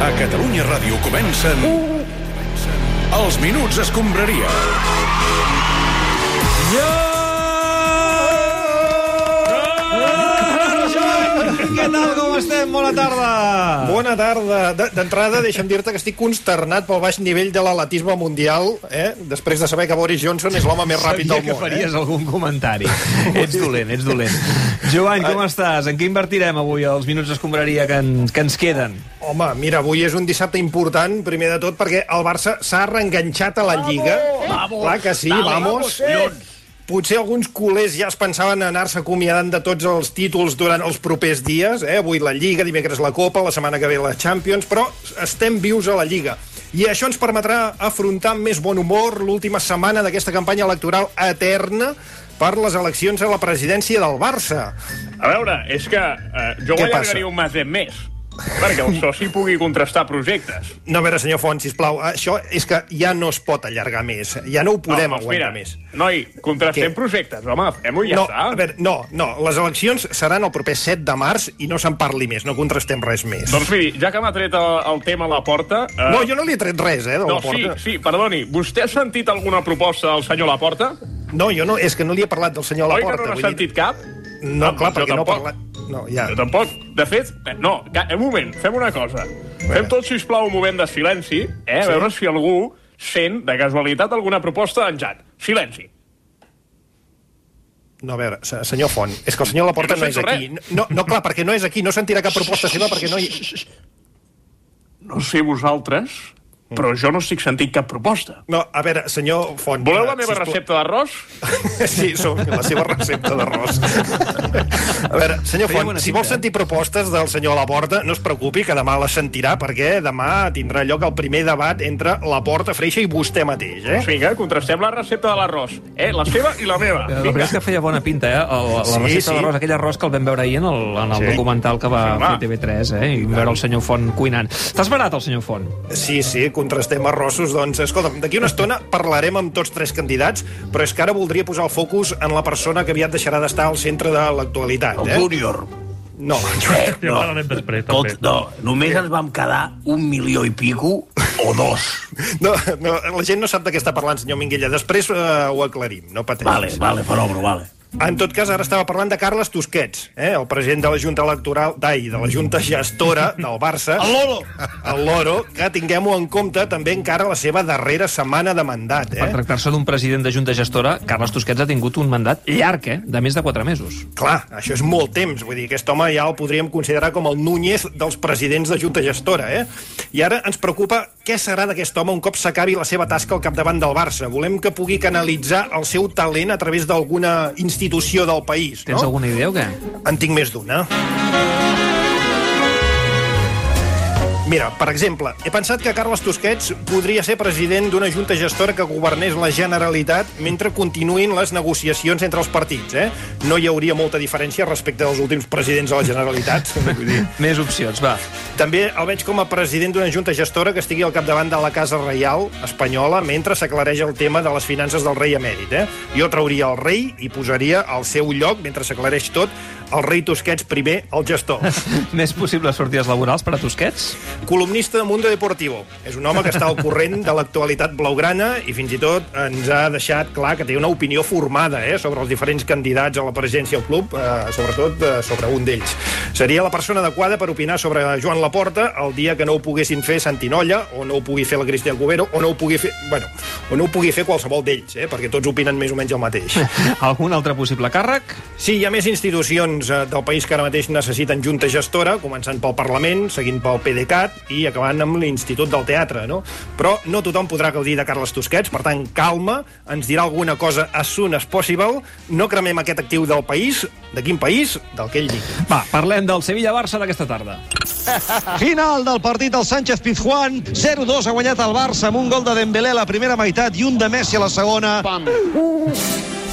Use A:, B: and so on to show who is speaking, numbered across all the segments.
A: A Catalunya Ràdio comencen... Els Minuts Escombraria.
B: Què tal, com estem? Bona tarda!
C: Bona tarda. De- D'entrada, deixa'm dir-te que estic consternat pel baix nivell de l'atletisme mundial, eh? després de saber que Boris Johnson és l'home més ràpid
B: Sabia
C: del
B: que
C: món.
B: faries
C: Eh?
B: algun comentari. ets dolent, ets dolent. Joan, com estàs? En què invertirem avui els minuts d'escombraria que, en, que ens queden?
C: Home, mira, avui és un dissabte important, primer de tot, perquè el Barça s'ha reenganxat a la Lliga. Vamos, Clar que sí, vamos. Potser alguns culers ja es pensaven anar-se acomiadant de tots els títols durant els propers dies. Eh? Avui la Lliga, dimecres la Copa, la setmana que ve la Champions, però estem vius a la Lliga. I això ens permetrà afrontar amb més bon humor l'última setmana d'aquesta campanya electoral eterna per les eleccions a la presidència del Barça.
D: A veure, és que eh, jo
C: Què
D: ho allargaria un meset més, perquè el soci pugui contrastar projectes.
C: No, a veure, senyor Font, sisplau, això és que ja no es pot allargar més. Ja no ho podem
D: Home,
C: aguantar
D: mira,
C: més.
D: Noi, contrastem
C: Què?
D: projectes, home, fem-ho i ja
C: no,
D: està.
C: a veure, no, no, les eleccions seran el proper 7 de març i no se'n parli més, no contrastem res més.
D: Doncs miri, ja que m'ha tret el, el tema a la porta... Eh,
C: No, jo no li he tret res, eh, de
D: no,
C: la porta.
D: sí, sí, perdoni, vostè ha sentit alguna proposta del senyor Laporta?
C: No, jo no, és que no li he parlat del senyor
D: Oi que
C: Laporta.
D: no n'ha
C: vull dir-
D: sentit cap?
C: No,
D: Ah,
C: clar, perquè no ha
D: tampoc.
C: parlat... No, ja.
D: Jo tampoc. De fet, eh, no, ca- un moment, fem una cosa. Fem tot, sisplau, un moment de silenci, eh, a
C: Sí.
D: veure si algú sent, de casualitat, alguna proposta d'en Jan. Silenci.
C: No, a veure, se- senyor Font, és que el senyor Laporta
D: no
C: no és aquí. No, no, clar, perquè no és aquí, no sentirà cap proposta seva perquè no hi...
D: No sé vosaltres, però jo no estic sentint cap proposta.
C: No, a veure, senyor Font...
D: Voleu la
C: eh,
D: meva
C: sisplau.
D: recepta d'arròs?
C: Sí, som la seva recepta d'arròs. A veure, senyor
B: Feia
C: Font, si vol sentir propostes del senyor Laporta, no es preocupi, que demà les sentirà, perquè demà tindrà lloc el primer debat entre Laporta, Freixa i vostè mateix, eh?
D: Vinga, contrastem la recepta de l'arròs. Eh, la seva i la meva.
B: La veritat és que feia bona pinta, eh? El, la
C: Sí,
B: recepta
C: sí.
B: d'arròs, aquell arròs que el vam veure ahir en el, en el
C: Sí.
B: documental que va
D: Sí,
B: fer TV3, eh? I veure el senyor Font cuinant. T'has barat, el senyor Font?
C: Sí, sí, contrastem arrossos. Doncs, escolta'm, d'aquí una estona parlarem amb tots tres candidats, però és que ara voldria posar el focus en la persona que aviat deixarà d'estar al centre de l'actualitat,
E: El
C: eh?
E: Júnior.
C: No,
E: No, Escolta, no, només ens vam quedar un milió i pico o dos.
C: no, no, la gent no sap de què està parlant, senyor Minguella. Després eh, ho aclarim, no pateixis.
E: Vale, vale, fenòmeno, vale.
C: En tot cas, ara estava parlant de Carles Tusquets, eh? el president de la Junta Electoral, d'ai, de la Junta Gestora del Barça. El Loro! El Loro, que tinguem-ho en compte també encara la seva darrera setmana de mandat.
B: Per
C: Eh?
B: tractar-se d'un president de Junta Gestora, Carles Tusquets ha tingut un mandat llarg, eh? De més de 4 mesos.
C: Clar, això és molt temps. Vull dir, aquest home ja el podríem considerar com el Núñez dels presidents de Junta Gestora. Eh? I ara ens preocupa què serà d'aquest home un cop s'acabi la seva tasca al capdavant del Barça. Volem que pugui canalitzar el seu talent a través d'alguna institució del país.
B: Tens
C: no?
B: alguna idea o què?
C: En tinc més d'una. Mira, per exemple, he pensat que Carles Tusquets podria ser president d'una junta gestora que governés la Generalitat mentre continuïn les negociacions entre els partits, eh? No hi hauria molta diferència respecte dels últims presidents de la Generalitat. Vull dir,
B: Més opcions, va.
C: també el veig com a president d'una junta gestora que estigui al capdavant de la Casa Reial espanyola mentre s'aclareix el tema de les finances del rei emèrit. Eh? Jo trauria el rei i posaria al seu lloc, mentre s'aclareix tot, el rei Tusquets primer, el gestor.
B: Més possibles sortides laborals per a Tusquets?
C: Columnista de Mundo Deportivo. És un home que està al corrent de l'actualitat blaugrana i fins i tot ens ha deixat clar que té una opinió formada eh, sobre els diferents candidats a la presidència del club, eh, sobretot eh, sobre un d'ells. Seria la persona adequada per opinar sobre Joan Laporta el dia que no ho poguessin fer Santinolla, o no ho pugui fer la Cristian Cubero, o no ho pugui fer, bueno, o no ho pugui fer qualsevol d'ells, eh, perquè tots opinen més o menys el mateix.
B: Algun altre possible càrrec?
C: Sí, hi ha més institucions eh, del país que ara mateix necessiten junta gestora, començant pel Parlament, seguint pel PDeCAT i acabant amb l'Institut del Teatre, no? Però no tothom podrà gaudir de Carles Tusquets, per tant, calma, ens dirà alguna cosa as soon as possible, no cremem aquest actiu del país, de quin país? Del que ell digui.
B: Va, parlem del Sevilla-Barça d'aquesta tarda.
F: Final del partit del Sánchez Pizjuán. 0-2 ha guanyat el Barça amb un gol de Dembélé a la primera meitat i un de Messi a la segona.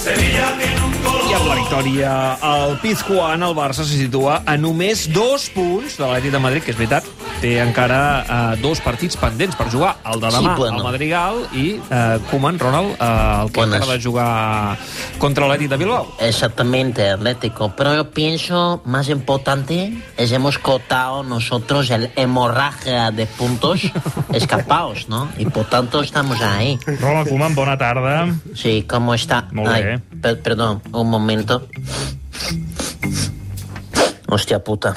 G: Sevilla tiene un
B: I amb la victòria al Pizjuán, el Barça se situa a només dos punts de l'Atlètic de Madrid, que és veritat, té encara eh, dos partits pendents per jugar, el de demà
G: Sí, bueno.
B: al Madrigal i eh, Koeman, Ronald, eh, el que
G: Buenas.
B: acaba de jugar contra l'Atlètic de Bilbao.
G: Exactamente, Atlético. Pero yo pienso, más importante, es hemos cortado nosotros el hemorragia de puntos escapados, ¿no? Y por tanto estamos ahí.
H: Ronald Koeman, bona tarda.
G: Sí, ¿cómo está?
H: Muy
G: Ay,
H: bien.
G: per- perdón, un momento. Hostia puta.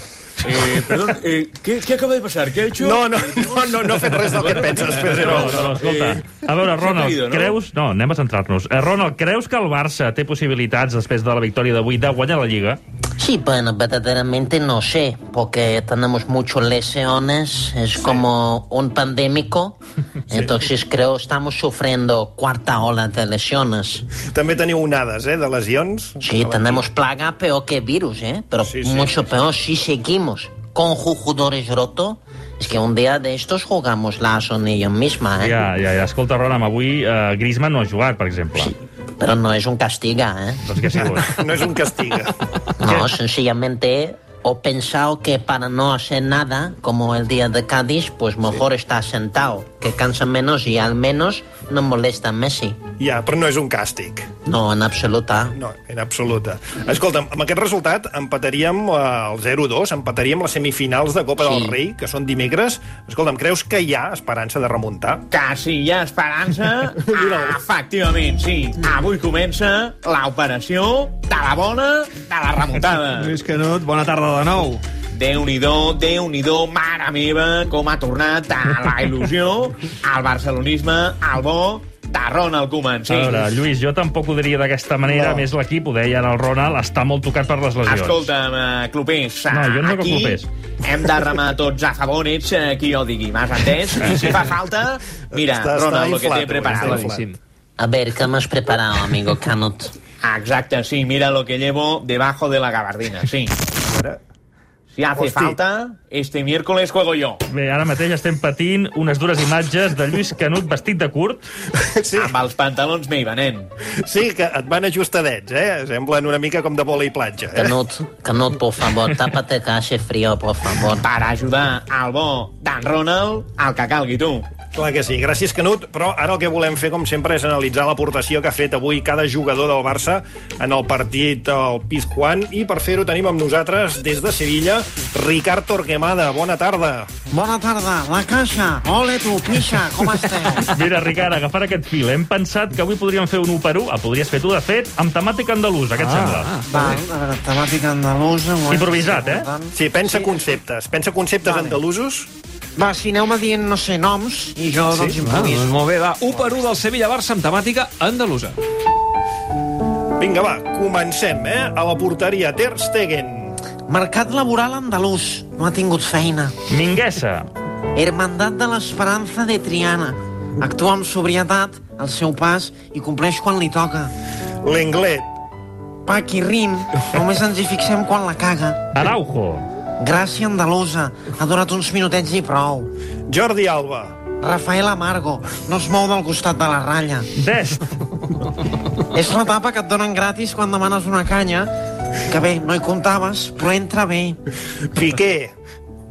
D: Eh, perdón, eh, ¿qué, ¿qué acaba de pasar? ¿Qué ha hecho?
C: No, no, no, no, no ha fet res del que penses,
H: No,
C: Pedro.
H: no, no, escolta. A veure, Ronald,
D: caído, no?
H: creus... No, anem a centrar-nos. Eh, Ronald, creus que el Barça té possibilitats, després de la victòria d'avui, de guanyar la Lliga?
G: Sí, bueno, verdaderamente no sé, porque tenemos muchos lesiones, es como un pandémico, entonces creo estamos sufriendo cuarta ola de lesiones.
C: També teniu onades, eh, de lesions.
G: Sí, tenemos plaga peor que virus, ¿eh? Pero
C: Sí, sí.
G: mucho peor si seguimos con jugadores rotos. Es que un día de estos jugamos la sonilla misma, ¿eh?
H: Ja, ja, ja. Escolta, Ronald, avui eh, Griezmann no ha jugat, per exemple.
G: Pero no es un castiga, ¿eh?
H: Doncs què ha sigut?
C: No és un castiga.
G: No, sencillamente he pensado que para no hacer nada, como el día de Cádiz, pues mejor estar sentado, que cansa menos y al menos no molesta a Messi.
C: Ja, però no és un càstig.
G: No, en absoluta.
C: No, en absoluta. Escolta'm, amb aquest resultat empataríem eh, el 0-2, empataríem les semifinals de Copa
G: Sí.
C: del Rei, que són dimecres. Escolta'm, creus que hi ha esperança de remuntar?
I: Que si hi ha esperança, efectivament, sí. Avui comença l'operació de la bona de la remuntada.
B: Lluís Canut, bona tarda de nou.
I: Déu-n'hi-do, Déu-n'hi-do, mare meva, com ha tornat a la il·lusió, al barcelonisme, al bo de Ronald Koeman. Sí.
H: A veure, Lluís, jo tampoc ho diria d'aquesta manera,
C: No.
H: més l'equip, ho deia ara el Ronald, està molt tocat per les lesions.
I: Escolta'm, eh, clopers,
H: No, jo no sóc
I: aquí
H: clopers.
I: hem de remar tots a favor, ets eh, qui ho digui, m'has entès? I si fa falta, mira,
C: Està- està
I: Ronald, el que
C: inflat,
I: t'he preparat.
G: A ver, ¿qué me has preparado, amigo Canut?
I: Exacte, sí, mira lo que llevo debajo de la gabardina, sí. Si hace
C: Hosti.
I: falta, este miércoles juego yo.
H: Bé, ara mateix estem patint unes dures imatges de Lluís Canut vestit de curt.
C: Sí,
I: Amb els pantalons meva, nen.
C: sí, que et van ajustadets, eh? Semblen una mica com de bola i platja, eh?
G: Canut, Canut, por favor, tápate que hace frío, por favor.
I: Per ajudar al bo d'en Ronald, al que calgui tu.
C: Clar que sí. Gràcies, Canut. Però ara el que volem fer, com sempre, és analitzar l'aportació que ha fet avui cada jugador del Barça en el partit al Pizjuán. I per fer-ho tenim amb nosaltres, des de Sevilla, Ricard Torquemada. Bona tarda.
J: Bona tarda, la caixa. Ole tu, pixa, com esteu?
H: Mira, Ricard, agafant aquest fil, hem pensat que avui podríem fer un 1 per 1, el podries fer tu, de fet, amb temàtica andalusa, què et sembla?
J: Val, a veure, temàtica andalusa...
H: Improvisat, eh?
J: important.
C: Sí, pensa conceptes. Pensa conceptes
J: Vale.
C: andalusos.
J: Va, si aneu-me dient, no sé, noms, i jo, doncs,
B: Ah,
J: improviso.
B: doncs molt bé, va. 1 per 1 del Sevilla-Barça amb temàtica andalusa.
C: Vinga, va, comencem, eh? A la porteria, Ter Stegen.
J: Mercat laboral andalús. No ha tingut feina.
H: Minguesa,
J: Hermandat de l'Esperança de Triana. Actua amb sobrietat al seu pas i compleix quan li toca.
C: L'Englet.
J: Paqui Rin, només ens hi fixem quan la caga.
H: Araujo,
J: Gràcia andalusa, ha donat uns minutets i prou.
C: Jordi Alba.
J: Rafael Amargo, no es mou del costat de la ratlla.
H: Dest,
J: És la tapa que et donen gratis quan demanes una canya, que bé, no hi comptaves, però entra bé.
C: Piqué.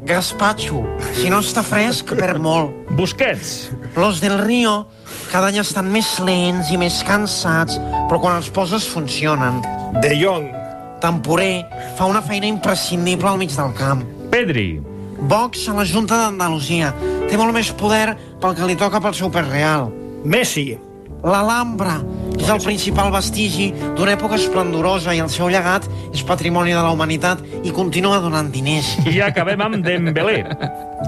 J: Gaspatxo, si no està fresc, perd molt.
H: Busquets,
J: Los del Río cada any estan més lents i més cansats, però quan els poses funcionen.
C: De Jong.
J: Temporer fa una feina imprescindible al mig del camp.
H: Pedri,
J: Vox a la Junta d'Andalusia. Té molt més poder pel que li toca pel seu pes real.
C: Messi.
J: L'Alhambra és el principal vestigi d'una època esplendorosa i el seu llegat és patrimoni de la humanitat i continua donant diners.
H: i acabem amb Dembélé.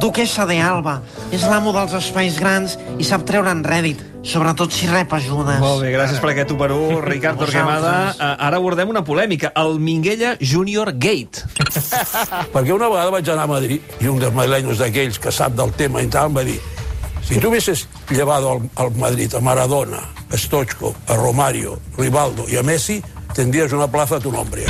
J: Duquessa de Alba és l'amo dels espais grans i sap treure'n rèdit, sobretot si rep ajudes.
B: Molt bé, gràcies per aquest 1 per 1, Ricard Torquemada. Eh, Ara abordem una polèmica, el Minguella Junior Gate.
K: Perquè una vegada vaig anar a Madrid i un dels madrileños d'aquells que sap del tema i tal em va dir si tu hubieses llevado al, al Madrid a Maradona, a Stochko, a Romario, Rivaldo y a Messi, tendrías una plaza a tu nombre.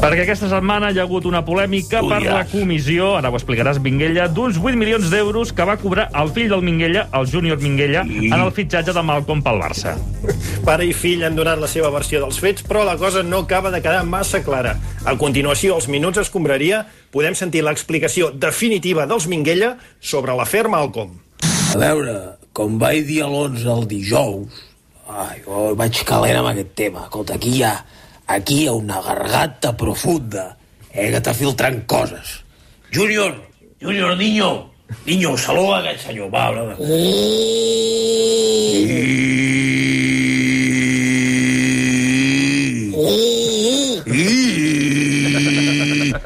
H: Perquè aquesta setmana hi ha hagut una polèmica per la comissió, ara ho explicaràs, Minguella, d'uns 8 milions d'euros que va cobrar el fill del Minguella, el júnior Minguella, en el fitxatge de Malcom pel Barça.
C: Pare i fill han donat la seva versió dels fets, però la cosa no acaba de quedar massa clara. A continuació, als minuts escombraria, podem sentir l'explicació definitiva dels Minguella sobre l'afer Malcolm.
L: A veure, com vaig dir a l'11 el dijous, ai, jo vaig calent amb aquest tema. Escolta, aquí hi ha, aquí hi ha una garganta profunda, eh, que està filtrant coses. Júnior, Júnior, niño, niño, saluda a aquest senyor, va, brother.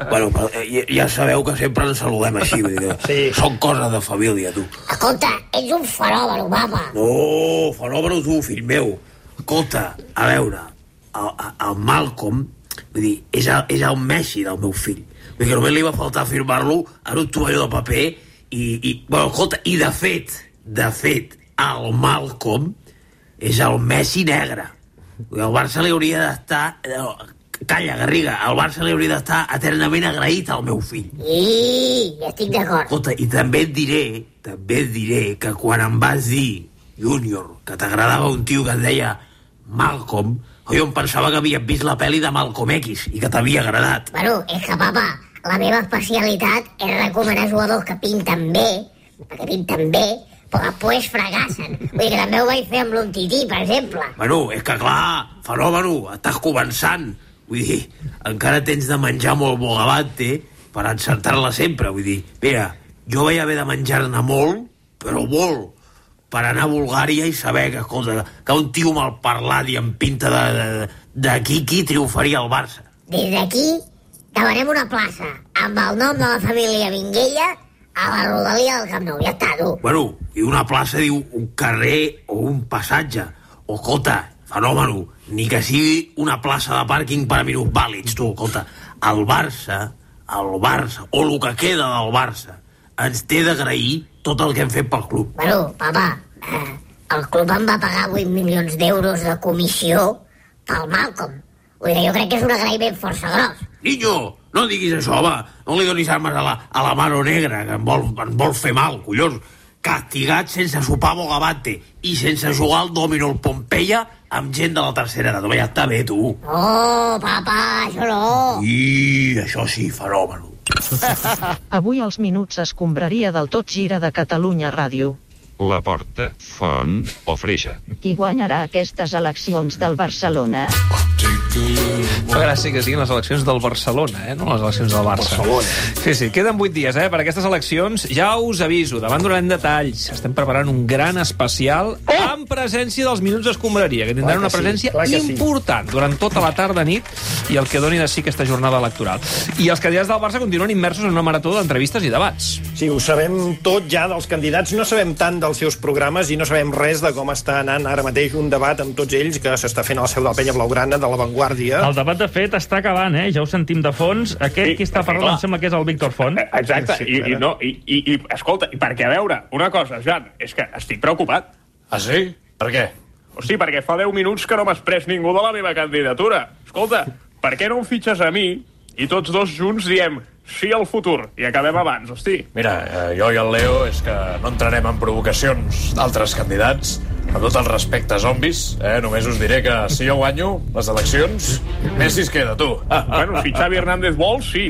L: Bueno, però, eh, ja- ja sabeu que sempre ens saludem així, vull dir, sí. són coses de família, tu.
M: Escolta, ets un fenòmeno, papa.
L: No, fenòmeno tu, fill meu. Escolta, a veure, el, el Malcolm, vull dir, és el, és el Messi del meu fill. Vull dir que només li va faltar firmar-lo en un tovalló de paper i, i, bueno, escolta, i de fet, de fet, el Malcolm és el Messi negre. El Barça li hauria d'estar... no, Calla, Garriga, el Barça li hauria d'estar eternament agraït al meu fill.
M: I, estic d'acord.
L: Escolta, i també et diré, també et diré que quan em vas dir, Júnior, que t'agradava un tio que es deia Malcolm, jo em pensava que havies vist la pel·li de Malcolm X i que t'havia agradat.
M: Bueno, és que, papa, la meva especialitat és recomanar jugadors que pinten bé, perquè pinten bé, però que després fracassen. Vull dir que també ho vaig fer amb l'Untití, per exemple.
L: Bueno, és que clar, fenòmeno, estàs començant. Vull dir, encara tens de menjar molt bogavante per encertar-la sempre. Vull dir, mira, jo vaig haver de menjar-ne molt, però molt, per anar a Bulgària i saber que, escolta, que un tio mal parlat i amb pinta de, de, de Kiki triomfaria al Barça.
M: Des d'aquí demanem una plaça amb el nom de la família Vinguella a la rodalia del Camp Nou. Ja està, tu.
L: Bueno, i una plaça diu un carrer o un passatge. O, escolta, fenòmeno, ni que sigui una plaça de pàrquing per a minusvàlids, tu, escolta. El Barça, el Barça, o el que queda del Barça, ens té d'agrair tot el que hem fet pel club.
M: Bueno, papa, el club em va pagar 8 milions d'euros de comissió pel Malcolm. Vull dir, jo crec que és un agraïment força gros.
L: Niño, no diguis això, home. No li donis armes a la, a la mano negra, que em vol, em vol fer mal, collons. Castigat sense sopar bogavante i sense jugar al domino al Pompeia amb gent de la tercera edat. Ja està bé, tu.
M: Oh, papa, això no.
L: I això sí, fenòmeno.
N: Avui els minuts escombraria del tot gira de Catalunya Ràdio.
O: La porta, font o freixa.
N: Qui guanyarà aquestes eleccions del Barcelona?
B: Fa gràcia que siguin les eleccions del Barcelona, eh? no les eleccions del Barça.
C: Barcelona.
B: Sí, sí, queden 8 dies eh, per aquestes eleccions. Ja us aviso, davant donarem detalls. Estem preparant un gran especial amb presència dels Minuts d'Escombraria, que tindran una
C: sí,
B: presència
C: sí.
B: important durant tota la tarda, nit, i el que doni de sí aquesta jornada electoral. I els candidats del Barça continuen immersos en una marató d'entrevistes i debats.
C: Sí, ho sabem tot ja dels candidats, no sabem tant dels seus programes i no sabem res de com està anant ara mateix un debat amb tots ells que s'està fent a la seu de la penya blaugrana de l'avantguàrdia.
H: El debat, de fet, està acabant, eh? Ja ho sentim de fons. Aquest
P: Sí,
H: qui està parlant
P: clar.
H: em sembla que és el Víctor Font.
P: Exacte,
C: Sí,
P: i, i,
C: ara.
P: no, i, i, i, escolta, i perquè, a veure, una cosa, Jan, és que estic preocupat.
D: Ah, sí? Per què?
P: Hosti, perquè fa 10 minuts que no m'has pres ningú de la meva candidatura. Escolta, per què no em fitxes a mi i tots dos junts diem sí al futur i acabem abans, hosti?
D: Mira, eh, jo i el Leo és que no entrarem en provocacions d'altres candidats, amb tot el respecte zombis, eh? només us diré que si jo guanyo les eleccions, Messi es queda, tu.
P: Bueno, si Xavi Hernández vol, sí.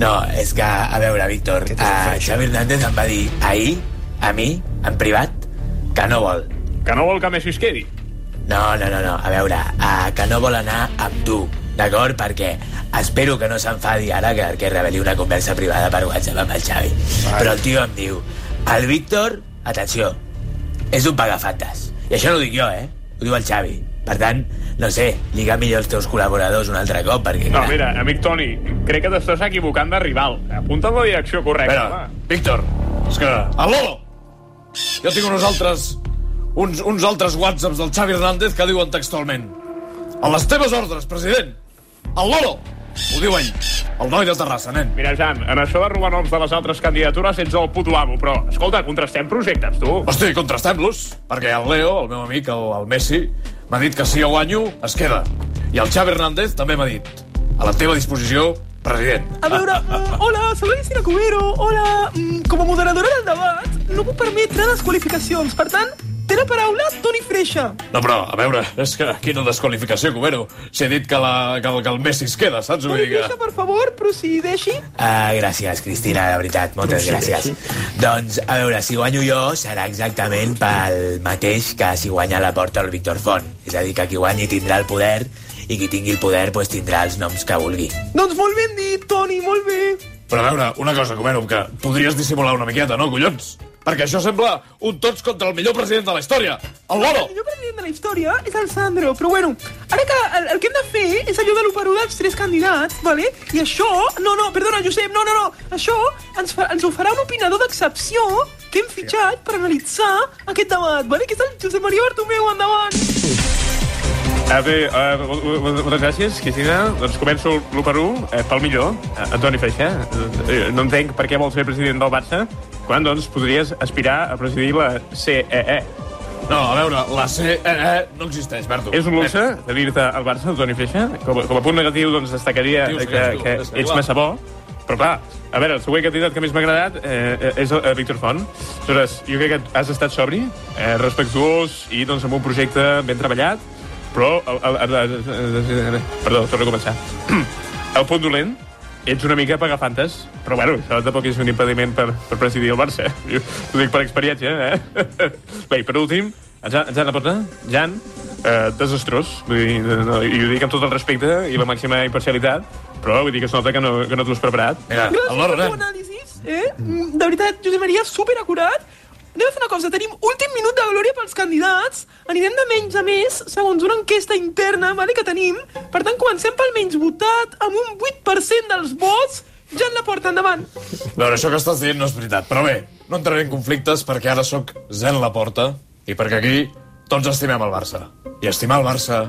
Q: No, és que, a veure, Víctor, uh, Xavi Hernández em va dir ahir, a mi, en privat, que no vol.
P: Que no vol que Messi es quedi.
Q: No, no, no, no, a veure, uh, que no vol anar amb tu, d'acord? Perquè espero que no s'enfadi ara que, que reveli una conversa privada per WhatsApp amb el Xavi. Però el tio em diu, el Víctor, atenció, és un pagafantes. I això no ho dic jo, eh? Ho diu el Xavi. Per tant, no sé, lliga millor els teus col·laboradors un altre cop, perquè...
P: No,
Q: clar,
P: mira, amic Toni, crec que t'estàs equivocant de rival. Apunta en la direcció correcta.
D: Espera,
P: va.
D: Víctor, és que... El Lolo! Jo tinc uns altres... Uns, uns altres whatsapps del Xavi Hernández que diuen textualment A les teves ordres, president! El Lolo! Ho diu ell, el noi de Terrassa, nen.
P: Mira, Jan, en això de robar noms de les altres candidatures ets el puto amo, però, escolta, contrastem projectes, tu.
D: Hosti, contrastem-los, perquè el Leo, el meu amic, el, el Messi, m'ha dit que si jo guanyo, es queda. I el Xavi Hernández també m'ha dit a la teva disposició, president.
R: A veure, mm, hola, soc la Cristina Cubero. Hola, mm, com a moderadora del debat, no puc permetre desqualificacions. Per tant, la paraula Toni Freixa.
D: No, però, a veure, és que quina desqualificació, Cubero. Si he dit que, la, que, el, que el Messi es queda, saps?
R: Toni. Freixa, per favor, procideixi.
Q: Ah, gràcies, Cristina, de veritat, moltes gràcies. Doncs, a veure, si guanyo jo, serà exactament pel mateix que si guanya la porta el Víctor Font. És a dir, que qui guanyi tindrà el poder i qui tingui el poder pues, tindrà els noms que vulgui.
R: Doncs molt ben dit, Toni, molt bé.
D: Però a veure, una cosa, Cubero, que podries dissimular una miqueta, no, collons? Perquè això sembla un tots contra el millor president de la història, el Loro.
R: El millor president de la història és el Sandro, però bueno, ara que el, el que hem de fer és allò de l'1 dels tres candidats, vale? i això... No, no, perdona, Josep, no, no, no. Això ens, fa, ens ho farà un opinador d'excepció que hem fitxat per analitzar aquest debat, vale? que és el Josep Maria Bartomeu, endavant.
P: A bé, uh, moltes gràcies, Cristina. Doncs començo l'1 per 1, eh, pel millor, eh, Antoni Freixa. Eh, no entenc per què vols ser president del Barça quan, doncs, podries aspirar a presidir la CEE.
D: No, a veure, la CEE no existeix, Berto.
P: És un luxe de dir-te al Barça, Antoni Freixa. Com, a- com a punt negatiu, doncs, destacaria
D: Dius
P: que,
D: que
P: que,
D: és
P: ets massa bo. Però clar, a veure, el següent candidat que més m'ha agradat eh, és el, el Víctor Font. Aleshores, jo crec que has estat sobri, eh, respectuós i doncs, amb un projecte ben treballat, però... El, el, el, el, el, perdó, torno a començar. El punt dolent, ets una mica pagafantes, però bueno, això tampoc és un impediment per, per presidir el Barça. Jo Ho dic per experiència, eh? Bé, i per últim, en Jan, en Jan Laporta, Jan, eh, desastrós, vull dir, no, i ho dic amb tot el respecte i la màxima imparcialitat, però vull dir que es nota que no, que no t'ho has preparat.
D: Mira,
R: Gràcies pel teu anàlisis, eh? Mm, De veritat, Josep Maria, superacurat. Anem a fer una cosa, tenim últim minut de glòria pels candidats, anirem de menys a més, segons una enquesta interna vale, que tenim. Per tant, comencem pel menys votat, amb un 8% dels vots. Ja en la porta endavant.
D: A veure, això que estàs dient no és veritat. Però bé, no entraré en conflictes perquè ara sóc Zen la porta i perquè aquí tots estimem el Barça. I estimar el Barça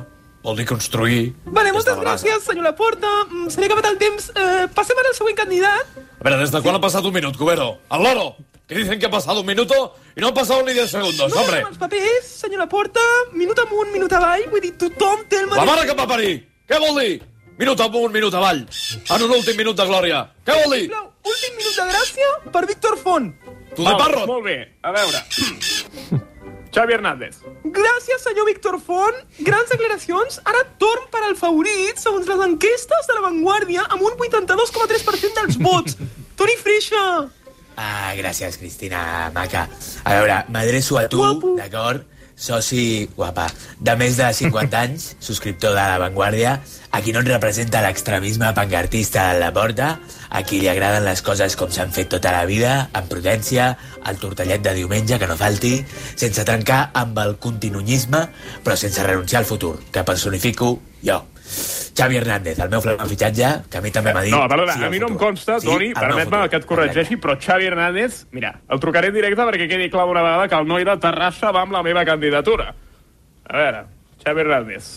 D: vol dir construir...
R: Vale, moltes gràcies, senyor Laporta. Mm, Se n'ha acabat el temps. Eh, passem ara al següent candidat.
D: A veure, des de quan ha passat un minut, Cubero? El loro! Que dicen que ha pasado un minuto y no han pasado ni 10 segundos,
R: no,
D: hombre.
R: amb els papers, senyor Laporta, minut amunt, minut avall, vull dir, tothom té el
D: La mare que em va parir! Què vol dir? Minut amunt, minut avall. En un últim minut de glòria. Què vol dir?
R: Sisplau, últim minut de gràcia per Víctor Font.
D: Tu de parro!
P: Molt bé, a veure. Xavi Hernández.
R: Gràcies, senyor Víctor Font. Grans declaracions. Ara torn per al favorit, segons les enquestes de la Vanguardia, amb un 82,3% dels vots. Toni Freixa.
Q: Ah, gràcies, Cristina, maca. A veure, m'adreço a tu, d'acord? Soci guapa, de més de 50 anys, subscriptor de La Vanguardia, a qui no et representa l'extremisme pancartista a la porta, a qui li agraden les coses com s'han fet tota la vida, amb prudència, el tortellet de diumenge que no falti, sense trencar amb el continuisme, però sense renunciar al futur, que personifico jo. Xavi Hernández, el meu flamant fitxatge, que a mi també m'ha dit...
P: No, perdona,
Q: sí,
P: a mi no em consta,
Q: Sí,
P: Toni, permet-me que et corregeixi, però Xavi Hernández, mira, el trucaré en directe perquè quedi clar d'una vegada que el noi de Terrassa va amb la meva candidatura. A veure, Xavi Hernández.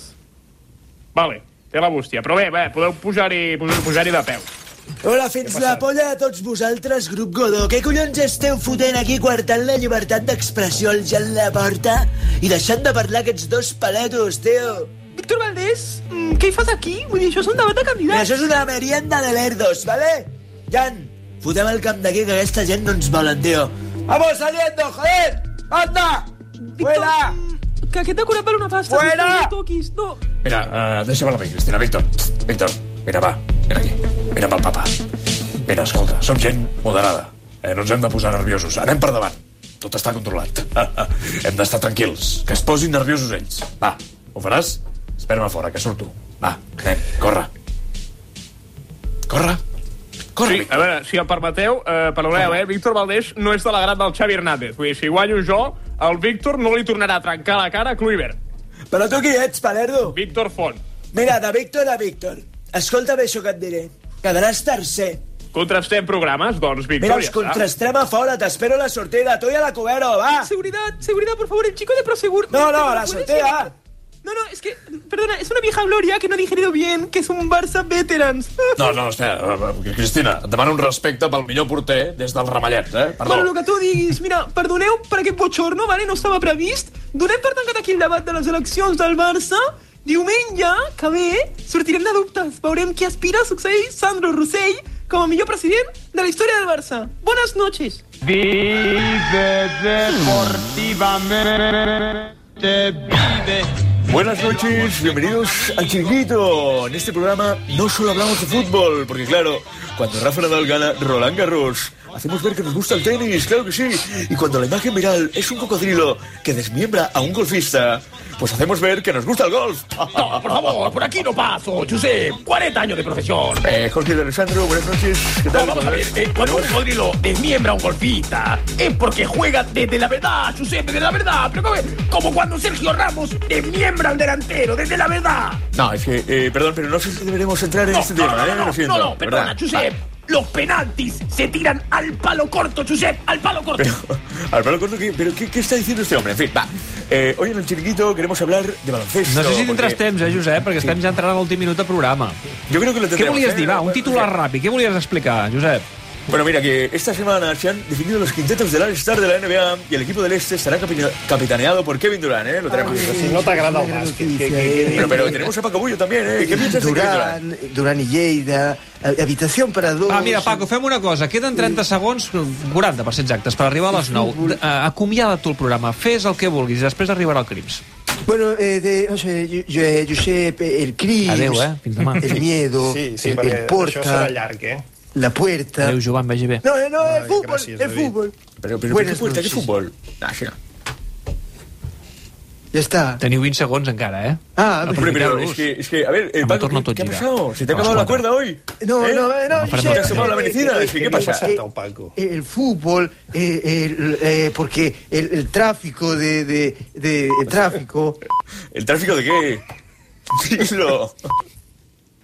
P: Vale, té la bústia. Però bé, bé, podeu pujar-hi pujar, pujar de peu.
I: Hola, fins la polla de tots vosaltres, grup Godó. Què collons esteu fotent aquí quartant la llibertat d'expressió al Jan Laporta i deixant de parlar aquests dos paletos, tio?
R: Víctor Valdés, mm, què hi fas aquí? Vull dir, això és un debat de
I: Mira,
R: candidats.
I: això és una merienda de lerdos, ¿vale? Jan, fotem el camp d'aquí, que aquesta gent no ens volen, tio. ¡Vamos saliendo, joder! ¡Anda! ¡Fuera!
R: Que aquest decorat val una pasta.
I: Fuera!
R: Víctor, No toquis, no.
D: Mira, uh, deixa'm-la a mi, Cristina. Víctor, Víctor, mira, va, mira aquí. Mira pel papa. Mira, escolta, som gent moderada. Eh, no ens hem de posar nerviosos. Anem per davant. Tot està controlat. hem d'estar tranquils. Que es posin nerviosos ells. Va, ho faràs? Espera'm a fora, que surto. Va, anem, corre. Corre. Corre,
P: sí, a veure, si em permeteu, eh, perdoneu, eh, Víctor Valdés no és de la grat del Xavi Hernández. Vull dir, si guanyo jo, el Víctor no li tornarà a trencar la cara a Kluivert.
I: Però tu qui ets, palerdo?
P: Víctor Font.
I: Mira, de Víctor a Víctor. Escolta bé això que et diré. Quedaràs tercer.
P: Contrastem programes, doncs, Víctor,
I: Mira, els contrastem a fora, t'espero a la sortida. Tu i a la Cubero, va!
R: Seguridad, seguridad, por favor, el chico de Prosegur.
I: No, no,
R: ¿Me
I: la sortida.
R: No, no, es que, perdona, es una vieja gloria que no ha digerido bien, que es un Barça veterans.
D: No, no, espera, eh, Cristina, et demano un respecte pel millor porter des del Ramallet, eh? Perdó.
R: Bueno, el que tu diguis, mira, perdoneu per aquest bochorno, vale? no estava previst. Donem per tancat aquí el debat de les eleccions del Barça diumenge que ve sortirem de dubtes. Veurem qui aspira a succeir Sandro Rossell com a millor president de la història del Barça. Buenas noches.
S: Vive deportivamente, vive.
D: Buenas noches, bienvenidos al Chiringuito. En este programa no solo hablamos de fútbol, porque claro, cuando Rafa Nadal gana Roland Garros, hacemos ver que nos gusta el tenis, claro que sí. Y cuando la imagen viral es un cocodrilo que desmiembra a un golfista, pues hacemos ver que nos gusta el golf.
T: No, por favor, por aquí no paso, Josep. 40 años de profesión.
D: Eh, Jorge de Alessandro, buenas noches. ¿Qué tal?
T: No, vamos a ver, eh, cuando un cocodrilo desmiembra a un golfista, es porque juega desde la verdad, Josep, desde la verdad. Pero como, cuando Sergio Ramos desmiembra al delantero, desde la verdad.
D: No, es que, eh, perdón, pero no sé si deberemos entrar en
T: No,
D: este
T: no,
D: tema,
T: no,
D: ¿eh?
T: no,
D: Lo
T: no,
D: siento.
T: no, no, perdona. Josep. Los penaltis se tiran al palo corto, Josep, al palo corto.
D: Al palo corto, ¿qué- ¿pero qué, qué está diciendo este hombre? En fin, va. Eh, hoy en el chiringuito queremos hablar de baloncesto.
B: No sé si tindràs
D: porque-
B: temps, eh, Josep, perquè estem ja entrant a l'últim minut de programa.
D: Jo crec que lo
B: Què
D: tendremos,
B: volies
D: eh?
B: dir? Va, un titular ràpid. Què volies explicar, Josep?
D: Bueno, mira, que esta semana se han definido los quintetos del All-Star de la NBA y el equipo del Este estará capi- capitaneado por Kevin Durant, ¿eh? Lo tenemos.
C: Si no t'agrada el bàsquet, que, que, que,
D: Pero, pero tenemos a Paco Bullo también, ¿eh? ¿Qué piensas de Kevin Durant?
U: Duran, Duran i Lleida, eh, habitació per a dos...
B: Va, mira, Paco, fem una cosa. Queden 30 segons, 40 per ser exactes, per arribar a les 9. Uh, acomiada't tu el programa, fes el que vulguis, i després arribarà el Crims.
U: Bueno, eh, de, no sé, yo, yo, eh, Josep, el Cris,
B: Adeu, eh? Fins demà.
U: el miedo,
C: Sí, sí,
U: el, el porta,
C: això serà llarg, eh?
U: La puerta...
B: Adéu, Joan, vagi bé.
U: No, eh, no, el el
C: David.
U: fútbol.
D: Pero, pero,
U: Buenas
D: ¿qué puerta? ¿Qué
U: noches.
D: fútbol? Ah, no.
U: Ya está.
B: Teniu 20 segons encara, eh?
U: Ah,
D: pero
B: Aprofitar-los.
D: es que, es que, a ver, eh,
B: Amb
D: Paco, ¿qué,
B: tot
D: qué ha pasado? ¿Se te ha acabado la cuerda hoy?
U: No,
D: ¿Eh?
U: no, eh, no,
B: farem
U: Josep,
D: ¿Te tomado la
U: eh,
D: medicina?
U: eh,
D: Sí,
U: eh,
D: ¿qué pasa?
U: eh,
C: el Paco?
U: El fútbol, eh, el, eh, porque el, el tráfico de, de, de el tráfico,
D: ¿El tráfico de qué? Dilo.